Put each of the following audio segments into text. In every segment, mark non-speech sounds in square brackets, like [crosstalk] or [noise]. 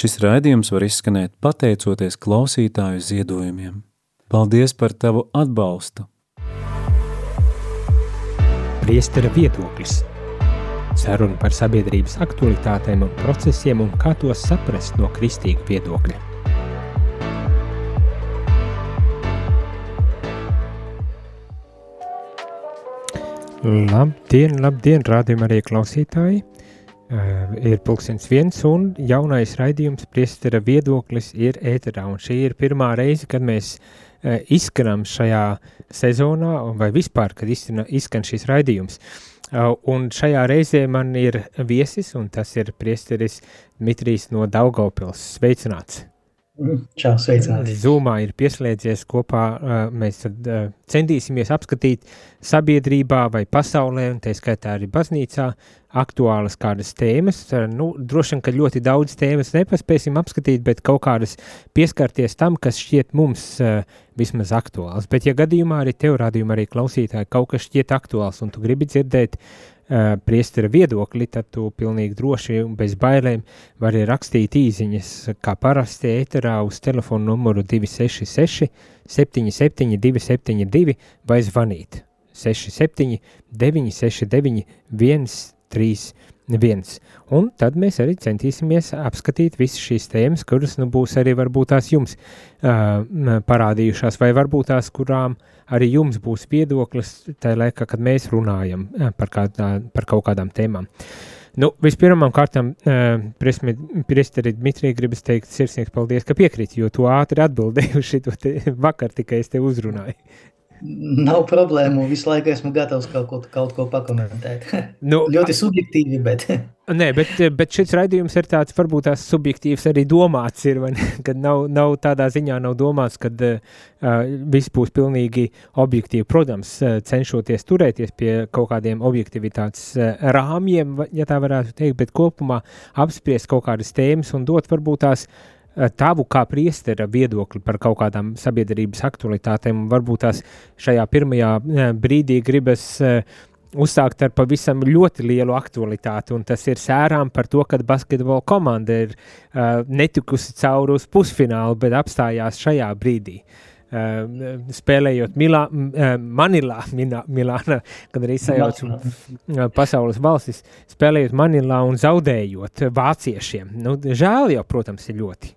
Šis raidījums var izskanēt pateicoties klausītāju ziedojumiem. Paldies par tavu atbalstu! Priestera viedoklis Saruna par sabiedrības aktualitātēm un procesiem un kā tos saprast no kristīga viedokļa. Labdien, labdien, rādījumā arī klausītāji! Uh, ir pulkstenis viens un jaunais raidījums priestera viedoklis ir ēterā. Un šī ir pirmā reize, kad mēs uh, izskanam šajā sezonā, vai vispār, kad izskan, šis raidījums. Un šajā reizē man ir viesis, un tas ir priesteris Dmitrijs no Daugavpils. Sveicināts! Čau, sveicināti. Zūmā ir pieslēdzies kopā, mēs centīsimies apskatīt sabiedrībā vai pasaulē, un tā skaitā arī baznīcā, aktuālas kādas tēmas. Nu, droši vien, ka ļoti daudz tēmas nepaspēsim apskatīt, bet kaut kādas pieskarties tam, kas šķiet mums vismaz aktuāls. Bet, ja gadījumā arī tev rādījumā arī klausītāji kaut kas šķiet aktuāls, un tu gribi dzirdēt uh, priestera viedokli, tad tu pilnīgi droši un bez bailēm vari rakstīt īziņas, kā parasti ēterā uz telefonu numuru 266 77 272 vai zvanīt 67 969 131 viens. Un tad mēs arī centīsimies apskatīt visas šīs tēmas, kuras nu, būs arī varbūt tās jums uh, parādījušās, vai varbūt tās, kurām arī jums būs viedoklis tajā laikā, kad mēs runājam par, kādā, par kaut kādām tēmām. Nu, vispirmām kārtām, uh, priesteri Dmitrija gribas teikt sirsnieks paldies, ka piekrīt, jo tu ātri atbildēji uz šito [laughs] vakar tikai es te uzrunāju. Nav problēmu. Visu laiku esmu gatavs kaut ko, kaut ko pakomentēt. [laughs] Nu, ļoti subjektīvi, bet. [laughs] Nē, bet, bet šis raidījums ir tāds, varbūt tās subjektīvs arī domāts, ir, vai, [laughs] kad nav, nav tādā ziņā nav domāts, ka uh, viss būs pilnīgi objektīvi. Protams, cenšoties turēties pie kaut kādiem objektivitātes rāmjiem, ja tā varētu teikt, bet kopumā apspriest kaut kādas tēmas un dot varbūt tās uh, tavu kā priestera viedokli par kaut kādām sabiedrības aktualitātēm, varbūt tās šajā pirmajā eh, brīdī gribas uh, uzsākt ar pavisam ļoti lielu aktualitāti, un tas ir sērām par to, ka basketbola komanda ir uh, netikusi cauri uz pusfinālu, bet apstājās šajā brīdī. Uh, spēlējot Milā, uh, Manilā, Milā, Milāna, kad arī sajaucu uh, pasaules valstis, spēlējot Manilā un zaudējot vāciešiem. Nu, žēl jau, protams, ir ļoti.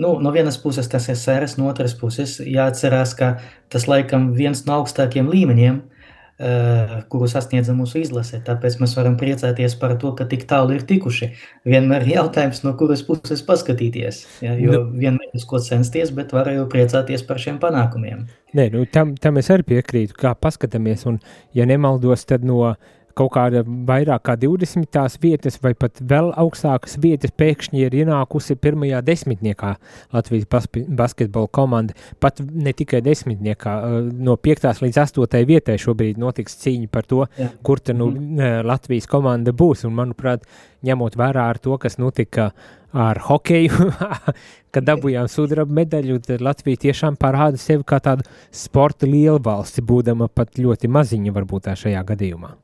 Nu, no vienas puses tas ir sēras, no otras puses jāatcerās, ka tas laikam viens no augstākiem līmeņiem, uh, kuru sasniedza mūsu izlase. Tāpēc mēs varam priecāties par to, ka tik tālu ir tikuši. Vienmēr ir jautājums, no kuras puses paskatīties. Ja, jo nu, vienmēr uz ko censties, bet var jau priecāties par šiem panākumiem. Nē, nu, tam, tam es arī piekrītu, kā paskatāmies. Un, ja nemaldos, tad no uh, kaut kāda vairāk kā 20 tās vietas, vai pat vēl augstākas vietas, pēkšņi ir ienākusi pirmajā desmitniekā Latvijas basketbola komanda. Pat ne tikai desmitniekā, no 5. līdz 8. vietai šobrīd notiks cīņa par to, Jā. kur tad nu, mm. Latvijas komanda būs. Un, manuprāt, ņemot vērā ar to, kas notika ar hokeju, [laughs] kad dabūjām sudraba medaļu, tad Latvija tiešām parāda sevi kā tādu sporta lielvalsti, būdama pat ļoti maziņa varbūt tā šajā gadījumā.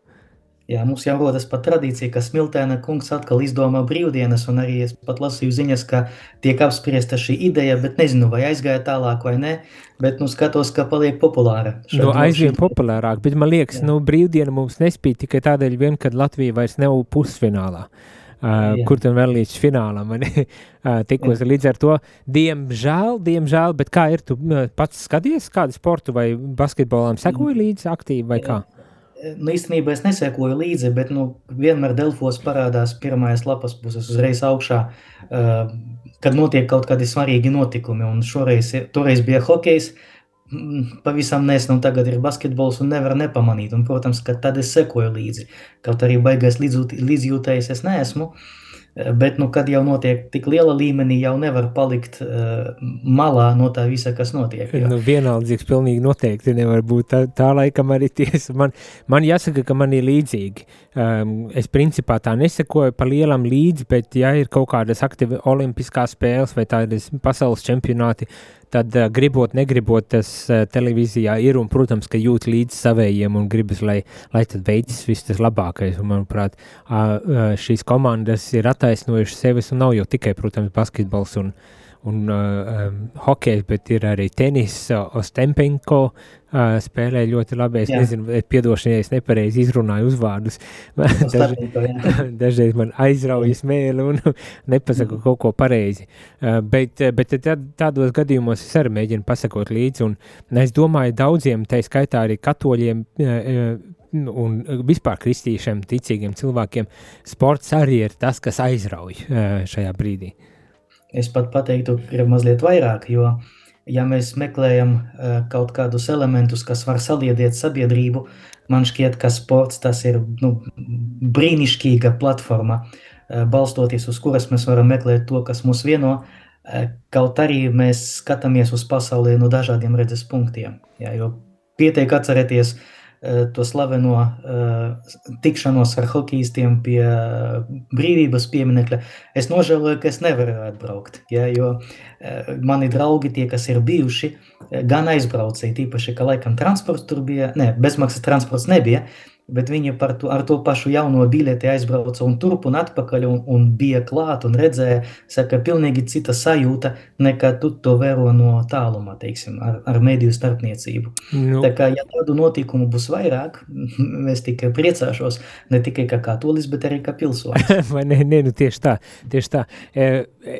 Jā, mums jau rodas pat tradīcija, ka Smiltēna kungs atkal izdomā brīvdienas, un arī es pat lasīju ziņas, ka tiek apspriesta šī ideja, bet nezinu, vai aizgāja tālāk vai nē, bet nu skatos, ka paliek populāra. Nu, aizvien populārāk, bet man liekas, Jā. nu, brīvdiena mums nespīd tikai tādēļ vien, kad Latvija vairs nav pusfinālā. Uh, Jā. kur tam vēl līdz finālam uh, tikos. Jā. Līdz ar to, diemžēl, diemžēl, bet kā ir, tu pats skaties kādu sportu vai basketbolam sekoji mm. līdzi aktīvi vai kā? Nu, īstenībā es nesekoju līdzi, bet nu, vienmēr Delfos parādās pirmais lapas puses uzreiz augšā, uh, kad notiek kaut kādi svarīgi notikumi. Un šoreiz, toreiz bija hokejs, pavisam nesen, un tagad ir basketbols, un nevar nepamanīt. Un, protams, ka tad es sekoju līdzi. Kaut arī baigais līdzjūtējs es neesmu. Uh, Bet, nu, kad jau notiek tik liela līmenī, jau nevar palikt uh, malā no tā visa, kas notiek. Jo. Nu, vienaldzīgs pilnīgi noteikti nevar būt. Tā, tā laikam arī tiesa. Man, man jāsaka, ka man ir līdzīgi. Um, es principā tā nesekoju pa lielam līdzi, bet ja ir kaut kādas aktīvas olimpiskās spēles vai tādas pasaules čempionāti, tad uh, gribot, negribot, tas uh, televīzijā ir un, protams, ka jūt līdz savējiem un gribas, lai, lai tad veids viss tas labākais. Un, manuprāt, uh, uh, šīs komandas ir attaisnojušas sevis un nav jau tikai, protams, basketbols un, un uh, um, hokejs, bet ir arī tenis, uh, Ostempenko uh, spēlē ļoti labi. Es Jā. nezinu, piedošana, ja es nepareizi izrunāju uzvārdus. [laughs] Daž, [laughs] dažreiz man aizraujas mēli un [laughs] nepasaku mm. kaut ko pareizi. Uh, bet bet tad, tādos gadījumos es arī mēģinu pasakot līdzi, un es domāju daudziem, tā skaitā arī katoļiem, uh, un vispār kristīšiem, ticīgiem cilvēkiem, sports arī ir tas, kas aizrauj šajā brīdī. Es pat pateiktu, ir mazliet vairāk, jo ja mēs meklējam uh, kaut kādus elementus, kas var saliedēt sabiedrību, man šķiet, ka sports tas ir nu, brīnišķīga platforma, uh, balstoties uz kuras mēs varam meklēt to, kas mūs vieno, uh, kaut arī mēs skatāmies uz pasaulē no dažādiem redzes punktiem. Jā, jo pietiek atcerēties uh, Eh, to slaveno uh, tikšanos ar hokeistiem pie uh, brīvības pieminekļa, es nožēloju, ka es nevaru atbraukt. Ja, jo mani draugi, tie, kas ir bijuši, gan aizbraucēji, tīpaši, ka laikam transports tur bija, ne, bezmaksas transports nebija, bet viņi par to, ar to pašu jauno biļeti aizbrauca un turp un atpakaļ un, un bija klāt un redzēja, saka, pilnīgi cita sajūta nekā tu to vēro no tālumā, teiksim, ar, ar mediju starpniecību. Nu. Tā kā, ja tādu notikumu būs vairāk, [laughs] es tikai priecāšos, ne tikai kā katolis, bet arī kā pilsonis. [laughs] Vai ne, ne, nu tieši tā, tieši tā. E, e,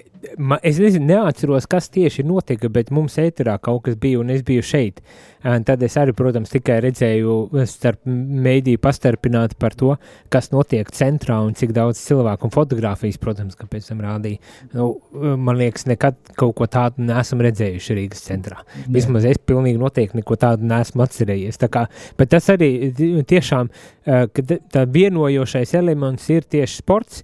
es nezinu, neatceros, kas tieši notika, bet mums ēterā kaut kas bija un es biju šeit. Un tad es arī, protams, tikai redzēju starp mēdīju pastarpināt par to, kas notiek centrā un cik daudz cilvēku un fotografijas, protams, ka pēc tam rādīja. Nu, man liekas, nekad kaut ko tādu neesam redzējuši Rīgas centrā. Vismaz es pilnīgi noteikti neko tādu neesmu atcerējies. Tā kā, bet tas arī tiešām, ka tā vienojošais elements ir tieši sports,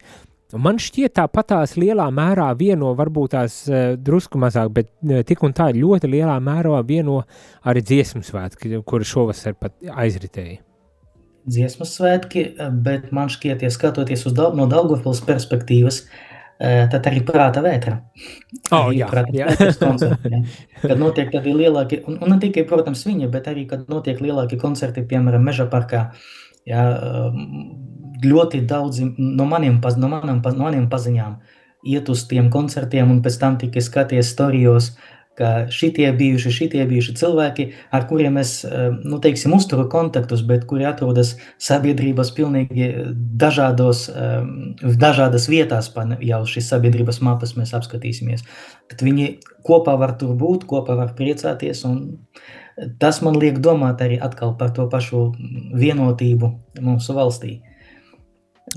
Man šķiet, tāpatās lielā mērā vieno, varbūt tās uh, drusku mazāk, bet uh, tik un tā ļoti lielā mērā vieno arī dziesmu svētki, kuri šovasar pat aizritēja. Dziesmu svētki, bet man šķiet, ja skatoties uz no Daugavpils perspektīvas, uh, tad arī prāta vētra. Oh, arī jā, prāta jā. koncerti, ja. Kad notiek tādi lielāki, un, un ne tikai, protams, viņa, bet arī, kad notiek lielāki koncerti, piemēram, Meža parkā, ja, um, ļoti daudzi no maniem, no maniem, no maniem paziņām iet uz tiem koncertiem, un pēc tam tikai skaties storijos, ka šitie bijuši, šitie bijuši cilvēki, ar kuriem es, eh, nu, teiksim, uzturu kontaktus, bet kuri atrodas sabiedrības pilnīgi dažādos, eh, dažādas vietās, jau šīs sabiedrības mapas mēs apskatīsimies. Tad viņi kopā var tur būt, kopā var priecāties, un tas man liek domāt arī atkal par to pašu vienotību mūsu valstī.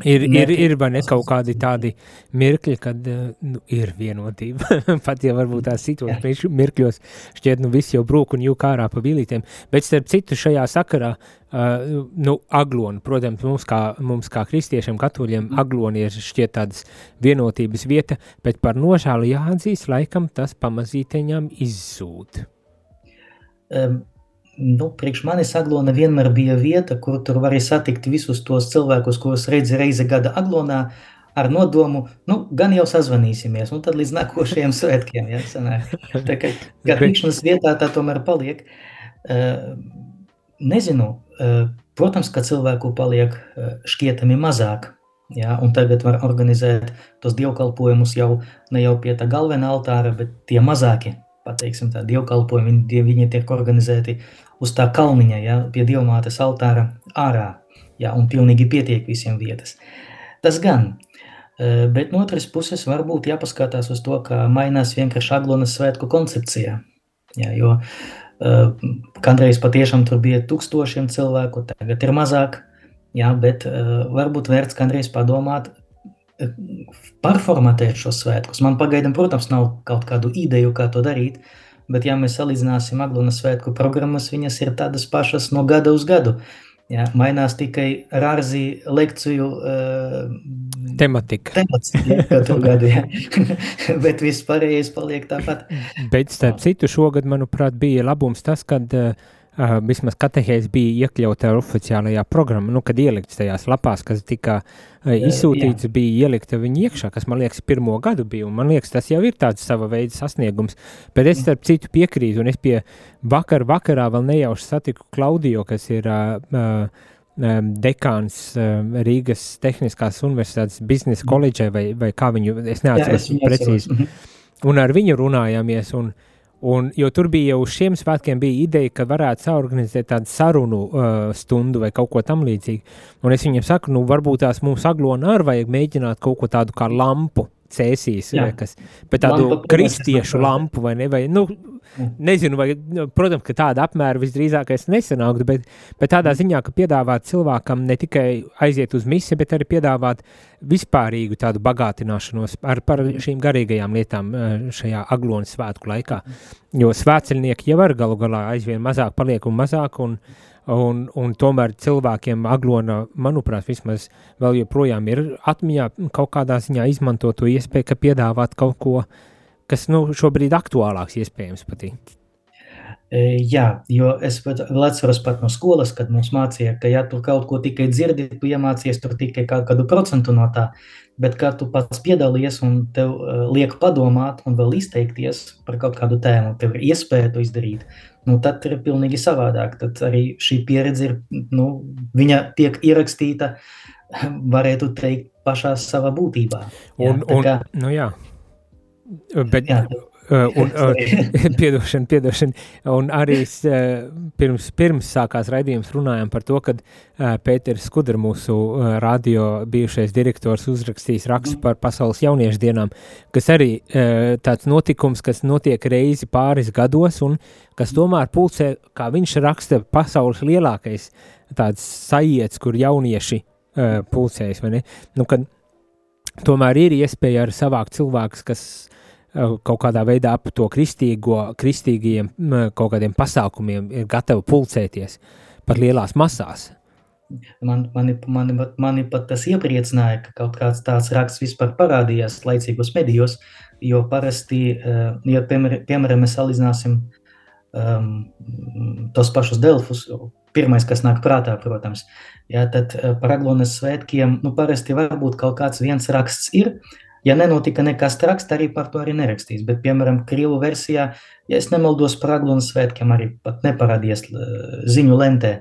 Ir, ir, ir ne kaut kādi tādi mirkļi, kad uh, nu, ir vienotība. [laughs] Pat ja varbūt tās citos mirkļos šķiet, nu viss jau brūk un jūk ārā pa vilītēm. Bet starp citu šajā sakarā, uh, nu, agloni, protams, mums kā, mums kā kristiešiem, katoļiem, agloni ir šķiet tādas vienotības vieta, bet par nožālu jāatzīst, laikam tas pamazīteņām izzūd. Um nu, priekš manis Aglona vienmēr bija vieta, kur tur varēja satikt visus tos cilvēkus, kurus redzi reizi gada Aglonā, ar nodomu, nu, gan jau sazvanīsimies, un tad līdz nākošajiem [laughs] svētkiem, ja, sanāk. Tā kā, kā tikšanas vietā tā tomēr paliek. Uh, nezinu, uh, protams, ka cilvēku paliek uh, šķietami mazāk, ja, un tagad var organizēt tos dievkalpojumus jau ne jau pie tā galvenā altāra, bet tie mazāki, pateiksim tā, dievkalpojumi, viņi, viņi tiek organizēti uz tā kalniņa, ja, pie dievmātes altāra ārā, ja, un pilnīgi pietiek visiem vietas. Tas gan, e, bet no otras puses varbūt jāpaskatās uz to, ka mainās vienkārši Aglonas svētku koncepcija, ja, jo uh, kādreiz patiešām tur bija tūkstošiem cilvēku, tagad ir mazāk, ja, bet uh, varbūt vērts kādreiz padomāt, pārformatēt šos svētkus. Man pagaidām, protams, nav kaut kādu ideju, kā to darīt, uh, bet ja mēs salīdzināsim Aglonas svētku programmas, viņas ir tādas pašas no gada uz gadu. Ja, mainās tikai rārzi lekciju uh, tematika. Temats, ja, katru gadu, ja. [laughs] bet viss pārējais paliek tāpat. Bet starp citu šogad, manuprāt, bija labums tas, kad uh, uh, vismaz katehēs bija iekļauta oficiālajā programmā, nu, kad ielikts tajās lapās, kas tika uh, izsūtīts, Jā. bija ielikta viņa iekšā, kas man liekas pirmo gadu bija, man liekas tas jau ir tāds sava veida sasniegums, bet es starp citu piekrītu, un es pie vakar vakarā vēl nejauši satiku Klaudijo, kas ir uh, uh, dekāns Rīgas Tehniskās Universitātes biznesa koledžē, vai, vai kā viņu, es neatceros precīzi. Mhm. Un ar viņu runājāmies, un, un, jo tur bija jau uz šiem svētkiem bija ideja, ka varētu saorganizēt tādu sarunu uh, stundu vai kaut ko tam līdzīgu. Un es viņiem saku, nu varbūt tās mums aglona arī vajag mēģināt kaut ko tādu kā lampu cēsīs, kas, bet tādu lampa, kristiešu lampu vai ne, vai, nu, Nezinu, vai, nu, protams, ka tāda apmēra visdrīzākais nesanāktu, bet, bet tādā ziņā, ka piedāvāt cilvēkam ne tikai aiziet uz misi, bet arī piedāvāt vispārīgu tādu bagātināšanos ar par šīm garīgajām lietām eh, šajā aglonas svētku laikā. Jo svētceļnieki jau ar galu galā aizvien mazāk paliek un mazāk, un, un, un tomēr cilvēkiem aglona, manuprāt, vismaz vēl joprojām ir atmiņā kaut kādā ziņā izmantot to iespēju, ka piedāvāt kaut ko kas nu, šobrīd aktuālāks iespējams patīt. E, jā, jo es vēl atceros pat no skolas, kad mums mācīja, ka ja tu kaut ko tikai dzirdi, tu iemācies tur tikai kādu procentu no tā, bet kā tu pats piedalījies un tev uh, liek padomāt un vēl izteikties par kaut kādu tēmu, tev ir iespēja to izdarīt, nu tad ir pilnīgi savādāk. Tad arī šī pieredze ir, nu, viņa tiek ierakstīta, [laughs] varētu teikt, pašā savā būtībā. Jā, un, un, kā, nu jā. Bet, Jā. Uh, un, [laughs] uh, [laughs] piedošana, piedošana. Un arī uh, pirms, pirms sākās raidījums runājām par to, ka uh, Pēters Skudra, mūsu radio bijušais direktors, uzrakstīs rakstu par pasaules jauniešu dienām, kas arī tāds notikums, kas notiek reizi pāris gados un kas tomēr pulcē, kā viņš raksta, pasaules lielākais tāds sajiets, kur jaunieši pulcējas, vai ne? Nu, kad tomēr ir iespēja arī savākt cilvēkus, kas Eh, kaut kādā veidā ap to kristīgo, kristīgiem kaut kādiem pasākumiem ir gatavi pulcēties pat lielās masās. Man, mani, mani, mani pat tas iepriecināja, ka kaut kāds tāds raksts vispār parādījās laicīgos medijos, jo parasti, eh, ja piemēram mēs salīdzināsim um, tos pašus Delfus, pirmais, kas nāk prātā, protams, jā, tad eh, par Aglonas svētkiem, nu parasti varbūt kaut kāds viens raksts ir, Ja nenotika nekas traks, arī par to arī nerakstīs. Bet, piemēram, Krievu versijā, ja nemaldos par Aglonas svētkiem, arī pat neparādījās ziņu lentē.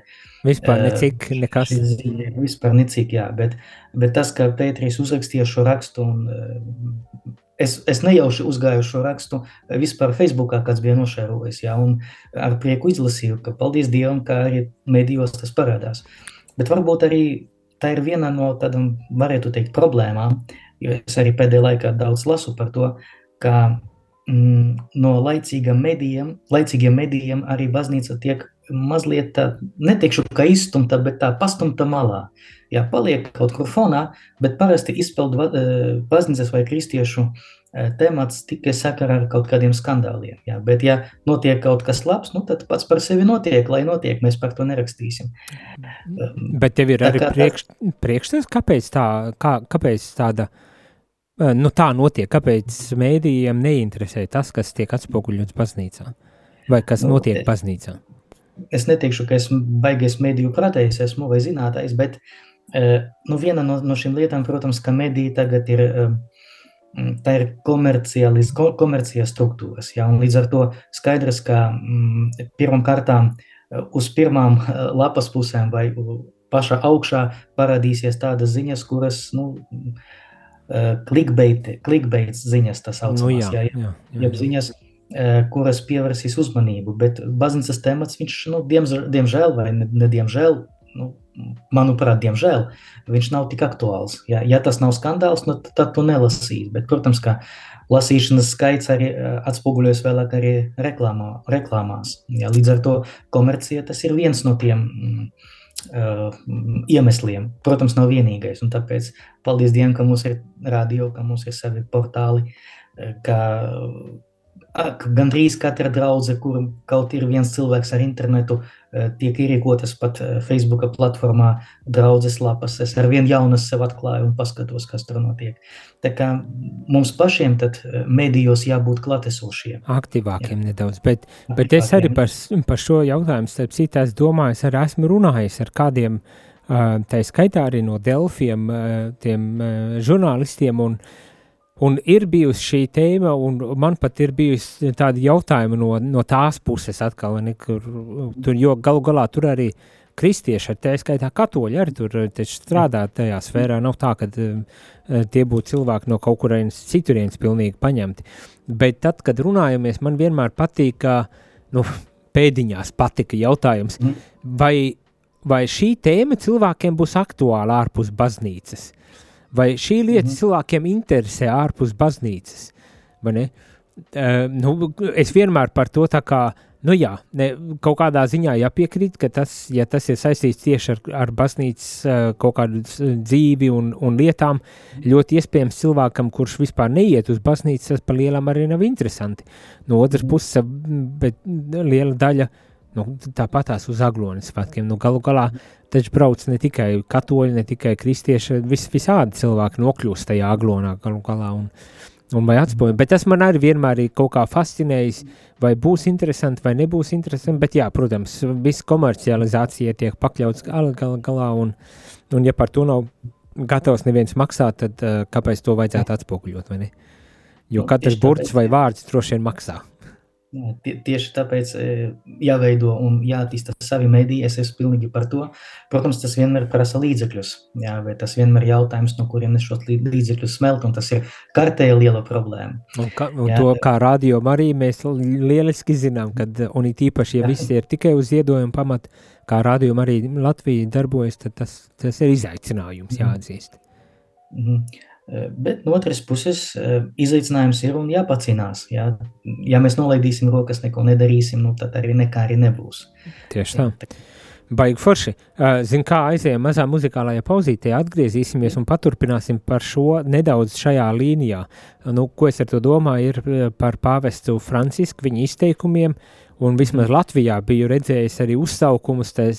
Vispār necik nekas. Ziņa, vispār necik, jā. Bet, bet tas, ka Pēteris uzrakstīja šo rakstu un es, es nejauši uzgāju šo rakstu vispār Facebookā, kāds bija nošērojis, jā, un ar prieku izlasīju, ka paldies Dievam, ka arī medijos tas parādās. Bet varbūt arī tā ir viena no tādām, varētu teikt, problēmām, jo es arī pēdējā laikā daudz lasu par to, ka mm, no laicīgiem medijiem, laicīgiem medijiem arī baznīca tiek mazliet tā, neteikšu, ka izstumta, bet tā pastumta malā. Jā, paliek kaut kur fonā, bet parasti izpeld eh, baznīcas vai kristiešu eh, temats tikai sakarā ar kaut kādiem skandāliem. Jā, bet ja notiek kaut kas labs, nu tad pats par sevi notiek, lai notiek, mēs par to nerakstīsim. Bet tev ir tā arī priekš, priekšstats, kāpēc, tā, kā, kāpēc tāda uh, nu, tā notiek? Kāpēc mēdījiem neinteresē tas, kas tiek atspoguļots baznīcā? Vai kas nu, notiek baznīcā? Es neteikšu, ka esmu baigies mediju pratējs, esmu vai zinātājs, bet nu, viena no, no šīm lietām, protams, ka mediji tagad ir, tā ir komerciālis, komercija struktūras, ja, un līdz ar to skaidrs, ka mm, pirmam kārtām uz pirmām lapas pusēm vai pašā augšā parādīsies tādas ziņas, kuras, nu, klikbeits ziņas, tas saucamās, nu, jā, jā, jā, jā, jā. ziņas, kuras pievērsīs uzmanību, bet baznīcas temats, viņš, nu, diemžēl, diemžēl vai ne, ne diemžēl, nu, manuprāt, diemžēl, viņš nav tik aktuāls. Ja, ja tas nav skandāls, nu, tad tu nelasīs, bet, protams, ka lasīšanas skaits arī atspoguļojas vēlāk arī reklāmā, reklāmās. Ja, līdz ar to komercija tas ir viens no tiem mm, iemesliem. Protams, nav vienīgais. Tāpēc paldies Dievam, ka mums ir radio, ka mums ir savi portāli, ka gandrīz katra draudze, kur kaut ir viens cilvēks ar internetu, tiek ierīkotas pat Facebook platformā draudzes lapas. Es ar vien jaunas sev atklāju un paskatos, kas tur notiek. Tā kā mums pašiem tad medijos jābūt klatesošiem. Aktīvākiem Jā. nedaudz, bet, Aktīvākiem. bet es arī par, par šo jautājumu, starp citu, es domāju, es arī esmu runājis ar kādiem, tā skaitā arī no Delfiem, tiem žurnālistiem un uh, Un ir bijusi šī tēma, un man pat ir bijusi tāda jautājuma no, no tās puses, atkal, ne, kur, tur, jo galu galā tur arī kristieši, ar tā skaitā katoļi, arī tur strādā tajā sfērā. Nav tā, ka uh, tie būtu cilvēki no kaut kurienes citurienes pilnīgi paņemti. Bet tad, kad runājamies, man vienmēr patīk, ka nu, pēdiņās patika jautājums, mm. vai, vai šī tēma cilvēkiem būs aktuāla ārpus baznīcas. Vai šī lieta mm -hmm. cilvēkiem interesē ārpus baznīcas? Uh, nu, es vienmēr par to tā kā, nu jā, ne, kaut kādā ziņā jāpiekrīt, ka tas, ja tas ir saistīts tieši ar, ar baznīcas uh, kaut kādu dzīvi un, un lietām, ļoti iespējams cilvēkam, kurš vispār neiet uz baznīcu, tas par lielam arī nav interesanti. No otras mhm. puses, bet liela daļa uh, Nu, Tāpatās uz aglonu svētkiem. Nu, galu galā taču brauc ne tikai katoļi, ne tikai kristieši, vis, visādi cilvēki nokļūst tajā aglonā galu galā. Un, un vai atspoguļot. Bet tas man arī vienmēr ir kaut kā fascinējis, vai būs interesanti, vai nebūs interesanti. Bet, jā, protams, viss komercializācija tiek pakļauts gala, gala galā, un, un ja par to nav gatavs neviens maksāt, tad uh, kāpēc to vajadzētu atspoguļot? Jo nu, katrs burts vai vārds droši vien maksā. Tie, tieši tāpēc e, jāveido un jāattīsta savi mediji. Es esmu pilnīgi par to. Protams, tas vienmēr prasa līdzekļus. Jā, vai tas vienmēr ir jautājums, no kurienes šos līdzekļus smelt, un tas ir kārtēja liela problēma. Un, ka, un jā, to kā radio arī mēs lieliski zinām, kad, un it īpaši, ja jā. visi ir tikai uz ziedojumu pamatu, kā radio arī Latvija darbojas, tad tas, tas ir izaicinājums mhm. jāatzīst. Mm -hmm. Eh, bet no otras puses, eh, izaicinājums ir un jāpacīnās. Jā. Ja mēs nolaidīsim rokas, neko nedarīsim, nu, tad arī nekā arī nebūs. Tieši tā. Baigi forši. Eh, zin kā aizējām mazā muzikālajā pauzītē, atgriezīsimies un paturpināsim par šo nedaudz šajā līnijā. Nu, ko es ar to domāju, ir par pāvestu Francisku, viņa izteikumiem, un vismaz Latvijā biju redzējis arī uzsaukumus, tā,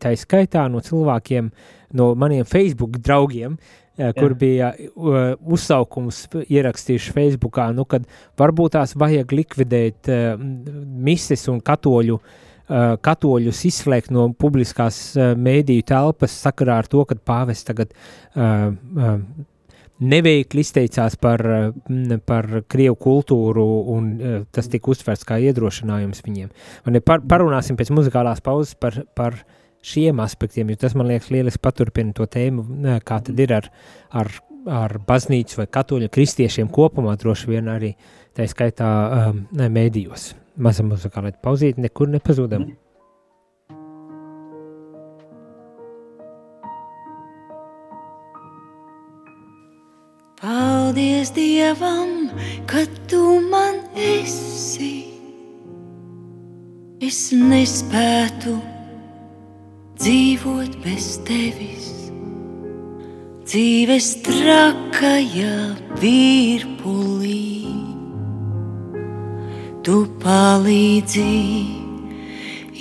tā skaitā no cilvēkiem, no maniem Facebook draugiem, uh, kur bija uh, uzsaukums ierakstījuši Facebookā, nu, kad varbūt tās vajag likvidēt uh, mises un katoļu, uh, katoļus izslēgt no publiskās uh, mēdīju telpas sakarā ar to, ka pāvests tagad uh, uh, neveikli izteicās par, par krievu kultūru, un tas tika uztverts kā iedrošinājums viņiem. Un par, parunāsim pēc muzikālās pauzes par, par uh, šiem aspektiem, jo tas man liekas lieliski paturpina to tēmu, kā tad ir ar, ar, ar baznīcu vai katoļu kristiešiem kopumā droši vien arī tā skaitā um, mēdījos. Mazam muzikālēt pauzīt, nekur nepazūdam. Mm. Paldies Dievam, ka tu man esi. Es nespētu dzīvot bez tevis. Dzīves trakajā virpulī, tu palīdzi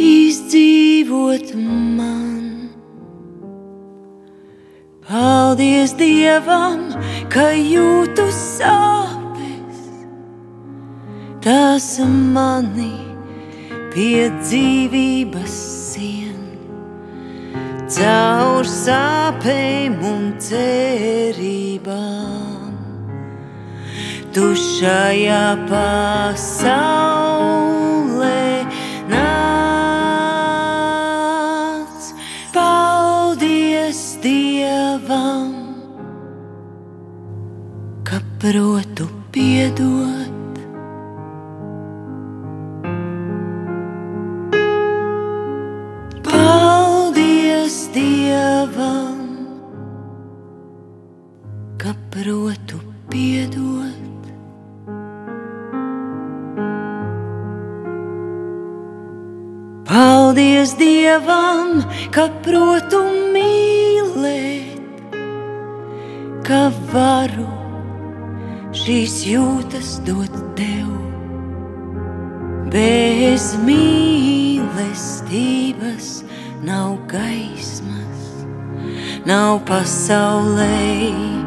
izdzīvot man. Paldies Dievam, ka jūtu sāpes, tas mani pie dzīvības caur sāpēm un cerībām. Tu šajā pasaulē nāc, paldies Dievam, ka protu piedod. Protu piedot. Paldies Dievam, ka protu mīlēt, ka varu šīs jūtas dot tev. bez mīlestības nav gaismas, nav pasaulē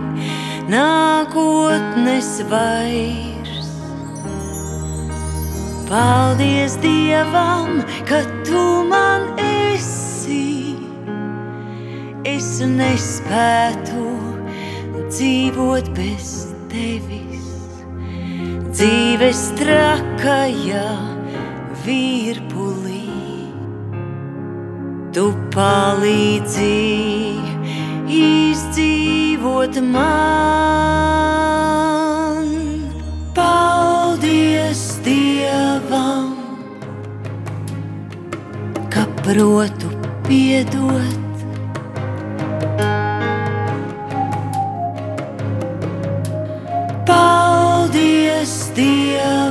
nākotnes vairs. Paldies Dievam, ka tu man esi. Es nespētu dzīvot bez tevis. Dzīves trakajā virpulī. Tu palīdzi izdzīvot man. Paldies Dievam, ka protu piedot. Paldies Dievam,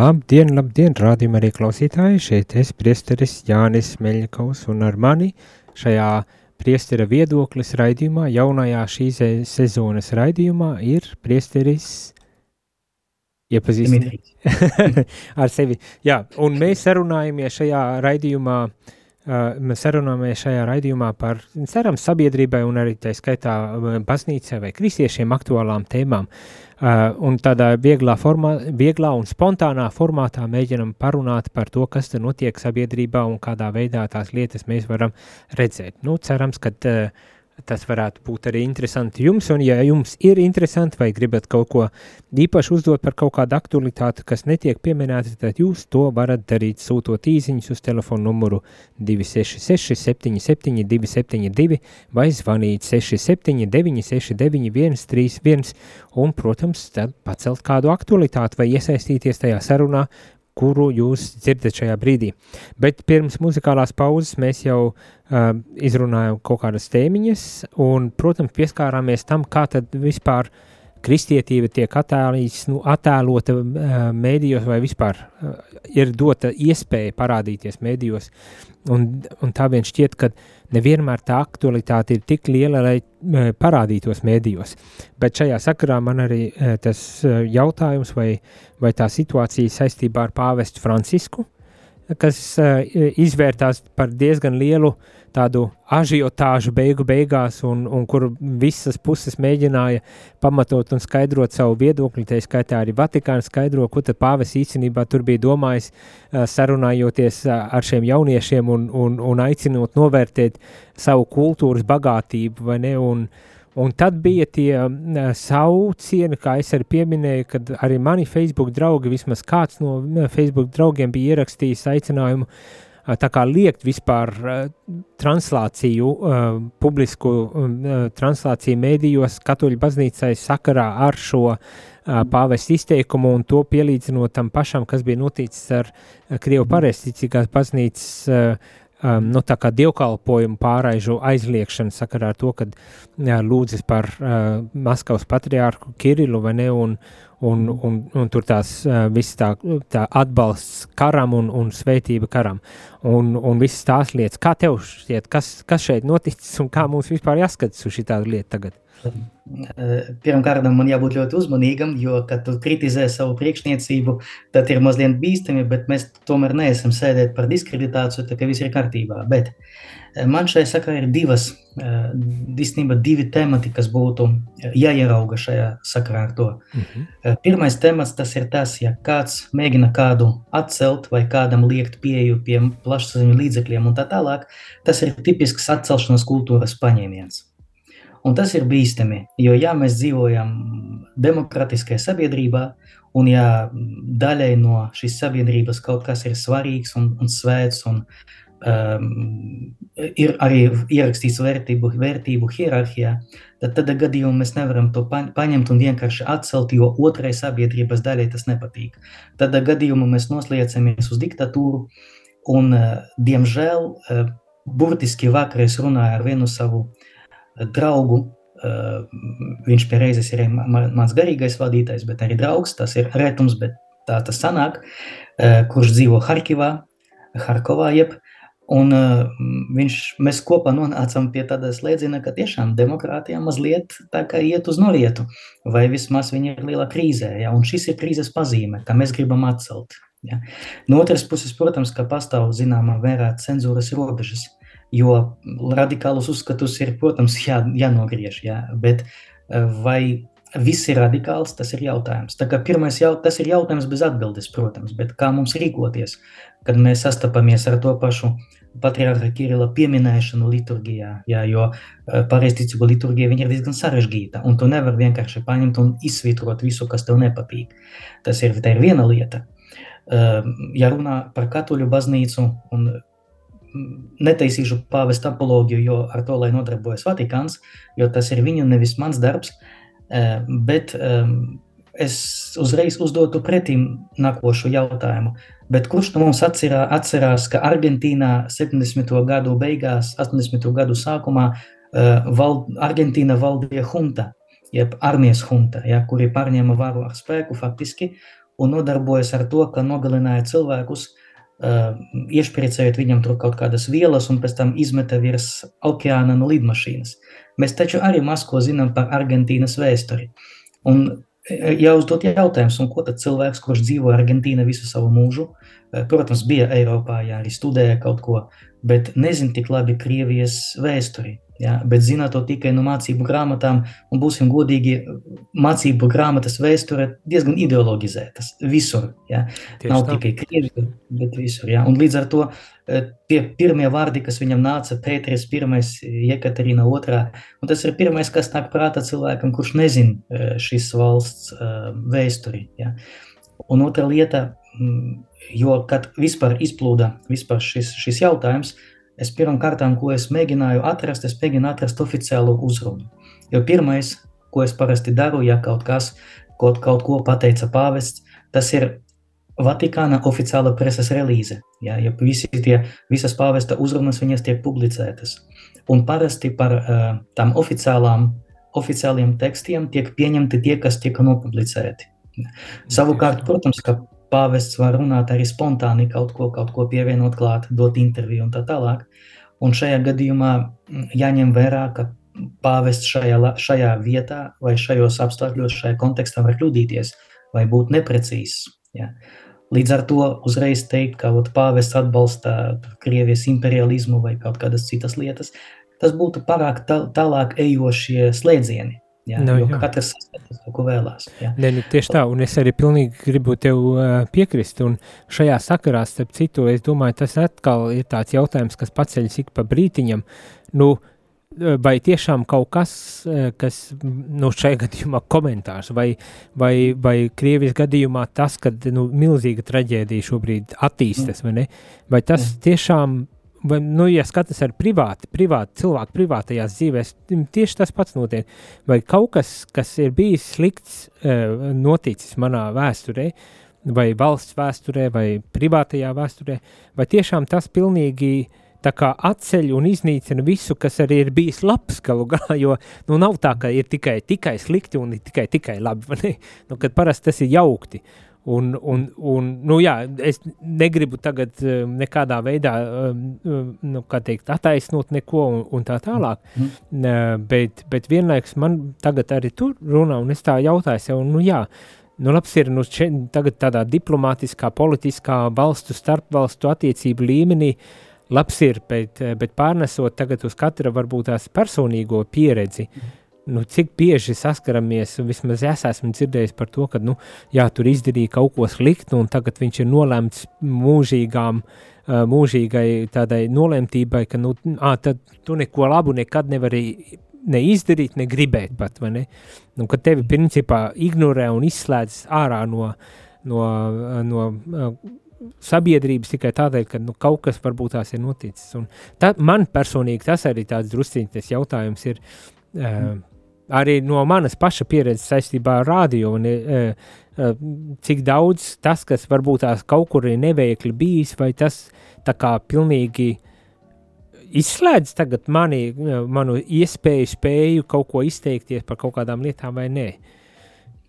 Labdien, labdien, rādījumā arī klausītāji, šeit es priesteris Jānis Meļņikaus un ar mani šajā priestera viedoklis raidījumā, jaunajā šīs sezonas raidījumā ir priesteris iepazīstināt [laughs] ar sevi. Jā, un mēs sarunājamies šajā raidījumā, uh, mēs sarunājamies šajā raidījumā par, cerams, sabiedrībai un arī tā skaitā baznīcai vai kristiešiem aktuālām tēmām. Uh, un tādā vieglā, formā, vieglā un spontānā formātā mēģinam parunāt par to, kas te notiek sabiedrībā un kādā veidā tās lietas mēs varam redzēt. Nu, cerams, ka uh, tas varētu būt arī interesanti jums, un ja jums ir interesanti vai gribat kaut ko īpaši uzdot par kaut kādu aktualitāti, kas netiek pieminēta, tad jūs to varat darīt sūtot īziņus uz telefonu numuru 266 77 272 vai zvanīt 679 69 131 un, protams, tad pacelt kādu aktualitāti vai iesaistīties tajā sarunā, kuru jūs dzirdat šajā brīdī. Bet pirms muzikālās pauzes mēs jau uh, izrunājām kaut kādas tēmiņas, un, protams, pieskārāmies tam, kā tad vispār kristietība tiek attēlīts, nu, attēlota uh, mēdījos vai vispār uh, ir dota iespēja parādīties mēdījos. Un, un tā vien šķiet, ka nevienmēr tā aktualitāte ir tik liela, lai uh, parādītos mēdījos. Bet šajā sakarā man arī uh, tas uh, jautājums vai, vai tā situācija saistībā ar pāvestu Francisku, kas uh, izvērtās par diezgan lielu tādu ažiotāžu beigu beigās, un, un kur visas puses mēģināja pamatot un skaidrot savu viedokli, tā skaitā arī Vatikāna skaidro, ko pāvis īstenībā tur bija domājis, uh, sarunājoties uh, ar šiem jauniešiem un, un, un aicinot novērtēt savu kultūras bagātību, un, Un tad bija tie uh, saucieni, kā es arī pieminēju, kad arī mani Facebook draugi, vismaz kāds no Facebook draugiem bija ierakstījis aicinājumu uh, tā kā liekt vispār uh, translāciju, uh, publisku uh, translāciju mēdījos katoļu baznīcai sakarā ar šo uh, pāvestu izteikumu un to pielīdzinot tam pašam, kas bija noticis ar Krievu pareizticīgās baznīcas um, nu, tā kā dievkalpojumu pāraižu aizliekšanu sakarā ar to, kad jā, lūdzas par uh, Maskavas patriārku Kirilu vai ne, un, un, un, un tur tās uh, viss tā, tā atbalsts karam un, un sveitība karam, un, un visas tās lietas. Kā tev šķiet, kas, kas šeit noticis un kā mums vispār jāskatās uz šī tādu lietu tagad? Pirmkārt, man jābūt ļoti uzmanīgam, jo, kad tu kritizē savu priekšniecību, tad ir mazliet bīstami, bet mēs tomēr neesam sēdēt par diskreditāciju, tā ka viss ir kārtībā. Bet man šai sakarā ir divas, īstenībā divi temati, kas būtu jāierauga šajā sakarā ar to. Mhm. Pirmais temats tas ir tas, ja kāds mēģina kādu atcelt vai kādam liekt pieeju pie plašsaziņu līdzekļiem un tā tālāk, tas ir tipisks atcelšanas kultūras paņēmiens. Un tas ir bīstami, jo ja mēs dzīvojam demokratiskajā sabiedrībā, un ja daļai no šīs sabiedrības kaut kas ir svarīgs un, un svēts, un um, ir arī ierakstīts vērtību, vērtību hierarhijā, tad tādā gadījumā mēs nevaram to paņemt un vienkārši atcelt, jo otrai sabiedrības daļai tas nepatīk. Tādā gadījumā mēs nosliecamies uz diktatūru, un, uh, diemžēl, uh, burtiski vakar es runāju ar vienu savu draugu. Uh, viņš pie reizes ir mans garīgais vadītājs, bet arī draugs. Tas ir retums, bet tā tas sanāk, uh, kurš dzīvo Harkivā, Harkovā. Jeb, un uh, viņš, mēs kopā nonācām pie tāda slēdziena, ka tiešām demokrātija mazliet tā kā iet uz norietu, vai vismaz viņa ir liela krīzē. Ja? Un šis ir krīzes pazīme, ka mēs gribam atcelt. Ja? No otras puses, protams, ka pastāv zināmā mērā cenzūras robežas. Jo radikālus uzskatus ir, protams, jā, jānogriež, jā, bet eh, vai viss ir radikāls, tas ir jautājums. Tā kā pirmais jau, tas ir jautājums bez atbildes, protams, bet kā mums rīkoties, kad mēs sastapamies ar to pašu patriarha Kirila pieminēšanu liturgijā, jā, jo eh, pareizticību liturgija viņa ir diezgan sarežģīta, un tu nevar vienkārši paņemt un izsvitrot visu, kas tev nepatīk. Tas ir, ir viena lieta. Eh, ja runā par katoļu baznīcu un netaisīšu pāvesta apoloģiju, jo ar to, lai nodarbojas Vatikāns, jo tas ir viņu nevis mans darbs, eh, bet es uzreiz uzdotu pretim nākošu jautājumu. Bet kurš no mums atcerā, atcerās, ka Argentīnā 70. gadu beigās, 80. gadu sākumā eh, val, Argentīna valdīja hunta, jeb armijas hunta, ja, kuri pārņēma varu ar spēku faktiski un nodarbojas ar to, ka nogalināja cilvēkus uh, uh, iešpricējot viņam tur kaut kādas vielas un pēc tam izmeta virs okeāna no lidmašīnas. Mēs taču arī maz ko zinām par Argentīnas vēsturi. Un jāuzdod jautājums, un ko tad cilvēks, kurš dzīvo Argentīnā visu savu mūžu, protams, bija Eiropā, jā, arī studēja kaut ko, bet nezin tik labi Krievijas vēsturi. Ja, bet zināt to tikai no mācību grāmatām, un būsim godīgi, mācību grāmatas vēsture diezgan ideologizētas visur. Ja. Tieši Nav tā. tikai krievi, bet visur. Ja. Un līdz ar to eh, tie pirmie vārdi, kas viņam nāca, Pēteris I, Jekaterina II, un tas ir pirmais, kas nāk prātā cilvēkam, kurš nezin eh, šīs valsts uh, vēsturi. Ja. Un otra lieta, mm, jo kad vispār izplūda vispār šis, šis jautājums, es pirmkārt, ko es mēģināju atrast, es mēģinu atrast oficiālu uzrunu. Jo pirmais, ko es parasti daru, ja kaut kas, kaut, kaut ko pateica pāvests, tas ir Vatikāna oficiāla preses relīze. Ja, ja visi tie, visas pāvesta uzrunas viņas tiek publicētas. Un parasti par uh, tām oficiālām, oficiāliem tekstiem tiek pieņemti tie, kas tika nopublicēti. Savukārt, protams, ka pāvests var runāt arī spontāni kaut ko, kaut ko pievienot klāt, dot interviju un tā tālāk. Un šajā gadījumā jāņem vērā, ka pāvests šajā, šajā vietā vai šajos apstākļos, šajā kontekstā var kļūdīties vai būt neprecīzs. Ja. Līdz ar to uzreiz teikt, ka ot, pāvests atbalsta Krievijas imperialismu vai kaut kādas citas lietas, tas būtu pārāk tālāk ejošie slēdzieni. Jā, nu, jo jā. katrs saskatās, ko vēlās. Jā. Ne, nu, tieši tā, un es arī pilnīgi gribu tev uh, piekrist, un šajā sakarā, starp citu, es domāju, tas atkal ir tāds jautājums, kas paceļas ik pa brītiņam, nu, vai tiešām kaut kas, kas, nu, šajā gadījumā komentārs, vai, vai, vai Krievijas gadījumā tas, kad, nu, milzīga traģēdija šobrīd attīstas, vai ne, vai tas tiešām vai, nu, ja skatās ar privāti, privāti cilvēku privātajās dzīvēs, tieši tas pats notiek. Vai kaut kas, kas ir bijis slikts, uh, noticis manā vēsturē, vai valsts vēsturē, vai privātajā vēsturē, vai tiešām tas pilnīgi tā kā atceļ un iznīcina visu, kas arī ir bijis labs galu galā, jo nu, nav tā, ka ir tikai, tikai slikti un tikai, tikai labi, nu, kad parasti tas ir jaukti. Uh, Un, un, un, nu, jā, es negribu tagad um, nekādā veidā um, nu, teikt, attaisnot neko un, un tā tālāk, mm. bet, bet vienlaikus man tagad arī tur runā, un es tā jautāju sev, nu jā, nu labs ir nu, šeit, tagad tādā diplomātiskā, politiskā valstu starpvalstu attiecību līmenī, labs ir, bet, bet pārnesot tagad uz katra varbūt tās personīgo pieredzi, mm nu, cik bieži saskaramies, vismaz es esmu dzirdējis par to, ka nu, jā, tur izdarīja kaut ko sliktu, un tagad viņš ir nolemts mūžīgām, mūžīgai tādai nolemtībai, ka nu, ā, tad tu neko labu nekad nevari neizdarīt, ne gribēt pat, vai ne? Un kad tevi principā ignorē un izslēdz ārā no, no, no sabiedrības tikai tādēļ, ka nu, kaut kas varbūt tās ir noticis. Un tā, man personīgi tas arī tāds drusciņš jautājums ir, uh, arī no manas paša pieredzes saistībā ar rādio, un uh, uh, cik daudz tas, kas varbūt tās kaut kur ir neveikli bijis, vai tas tā kā pilnīgi izslēdz tagad mani, manu iespēju, spēju kaut ko izteikties par kaut kādām lietām vai nē.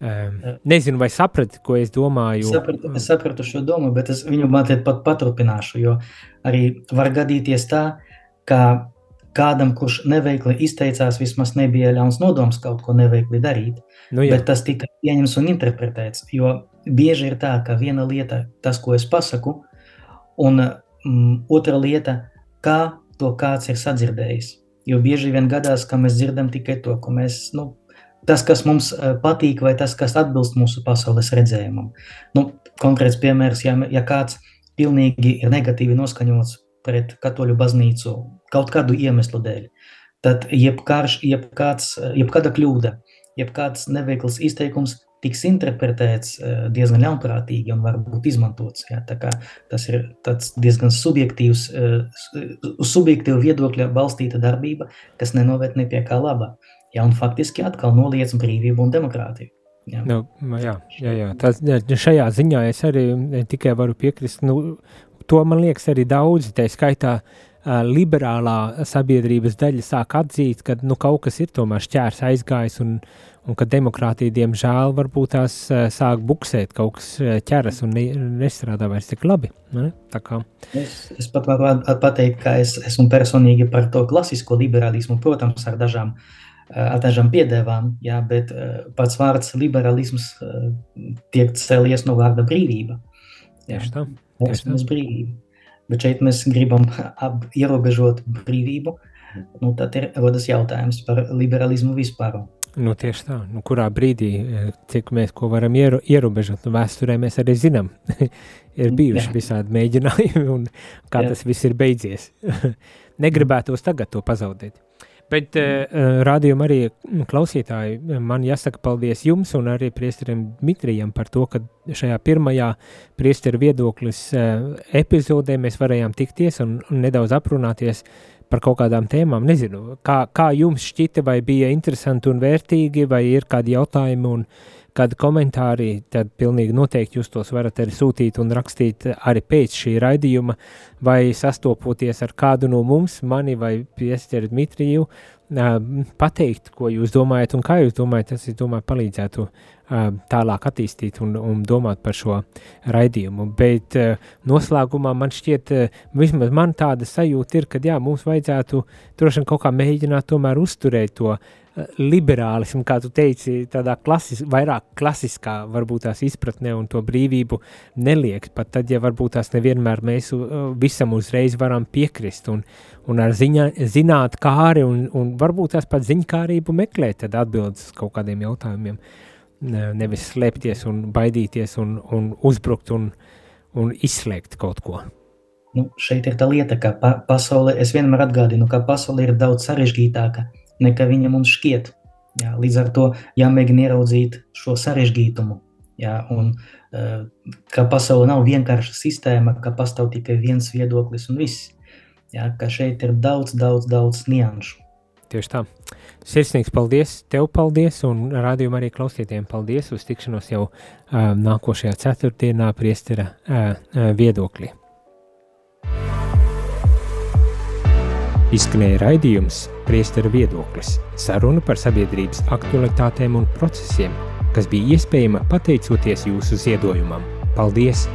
Um, nezinu, vai saprati, ko es domāju. Es sapratu, es sapratu šo domu, bet es viņu man pat paturpināšu, jo arī var gadīties tā, ka kādam, kurš neveikli izteicās, vismaz nebija ļauns nodoms kaut ko neveikli darīt, nu, jā. bet tas tika pieņems un interpretēts, jo bieži ir tā, ka viena lieta, tas, ko es pasaku, un mm, otra lieta, kā to kāds ir sadzirdējis. Jo bieži vien gadās, ka mēs dzirdam tikai to, ko mēs, nu, tas, kas mums e, patīk, vai tas, kas atbilst mūsu pasaules redzējumam. Nu, konkrēts piemērs, ja, ja kāds pilnīgi ir negatīvi noskaņots pret katoļu baznīcu kaut kādu iemeslu dēļ, tad jebkārš, jebkāds, jebkāda kļūda, jebkāds neveikls izteikums tiks interpretēts eh, diezgan ļaunprātīgi un var būt izmantots. Ja? Tā kā tas ir diezgan subjektīvs, eh, subjektīva viedokļa balstīta darbība, kas nenovērt ne pie kā laba. Ja, un faktiski atkal noliedz brīvību un demokrātiju. Jā. Nu, jā, jā, jā. Tas, šajā ziņā es arī tikai varu piekrist. Nu, to man liekas arī daudzi, tā skaitā uh, liberālā sabiedrības daļa sāk atzīt, ka nu, kaut kas ir tomēr šķērs aizgājis un, un ka demokrātija, diemžēl, varbūt tās sāk buksēt, kaut kas ķeras un ne, nestrādā vairs tik labi. Ne? Es, es pat varu pateikt, ka es esmu personīgi par to klasisko liberālismu, protams, ar dažām, ar dažām piedēvām, jā, bet pats vārds liberālisms tiek cēlies no vārda brīvība. Jā. Tieši tā. Tieši tā. Brīvība bet šeit mēs gribam ierobežot brīvību, nu, tad ir rodas jautājums par liberalismu vispār. Nu, tieši tā, nu, kurā brīdī, e, cik mēs ko varam iero, ierobežot, nu, vēsturē mēs arī zinām, [laughs] ir bijuši Jā. visādi mēģinājumi, un kā Jā. tas viss ir beidzies. [laughs] Negribētos tagad to pazaudēt. Bet uh, rādījuma arī klausītāji, man jāsaka paldies jums un arī priesterim Dmitrijam par to, ka šajā pirmajā priesteru viedoklis epizodē mēs varējām tikties un, un nedaudz aprunāties par kaut kādām tēmām. Nezinu, kā, kā jums šķita, vai bija interesanti un vērtīgi, vai ir kādi jautājumi un kādi komentāri, tad pilnīgi noteikti jūs tos varat arī sūtīt un rakstīt arī pēc šī raidījuma, vai sastopoties ar kādu no mums, mani vai Piesteru Dmitriju, pateikt, ko jūs domājat un kā jūs domājat, tas, es domāju, palīdzētu tālāk attīstīt un, un domāt par šo raidījumu. Bet noslēgumā man šķiet, vismaz man tāda sajūta ir, ka jā, mums vajadzētu droši vien kaut kā mēģināt tomēr uzturēt to liberālismu, kā tu teici, tādā klasis, vairāk klasiskā varbūt tās izpratnē un to brīvību neliekt, pat tad, ja varbūt tās nevienmēr mēs visam uzreiz varam piekrist un, un ar ziņā, zināt kāri un, un varbūt tās pat ziņkārību meklēt tad atbildes kaut kādiem jautājumiem, nevis slēpties un baidīties un, un uzbrukt un, un izslēgt kaut ko. Nu, šeit ir tā lieta, ka pa pasaule, es vienmēr atgādinu, ka pasaule ir daudz sarežģītāka, nekā viņa mums šķiet. Jā, līdz ar to jāmēģina ieraudzīt šo sarežģītumu. Jā, un, uh, ka pasaule nav vienkārša sistēma, ka pastāv tikai viens viedoklis un viss. Jā, ka šeit ir daudz, daudz, daudz nianšu. Tieši tā. Sirsnīgs paldies, tev paldies, un rādījumam arī klausītājiem paldies uz tikšanos jau uh, nākošajā ceturtdienā priestera uh, uh, viedoklī. Izskanēja raidījums Priesteru viedoklis – saruna par sabiedrības aktualitātēm un procesiem, kas bija iespējama pateicoties jūsu ziedojumam. Paldies!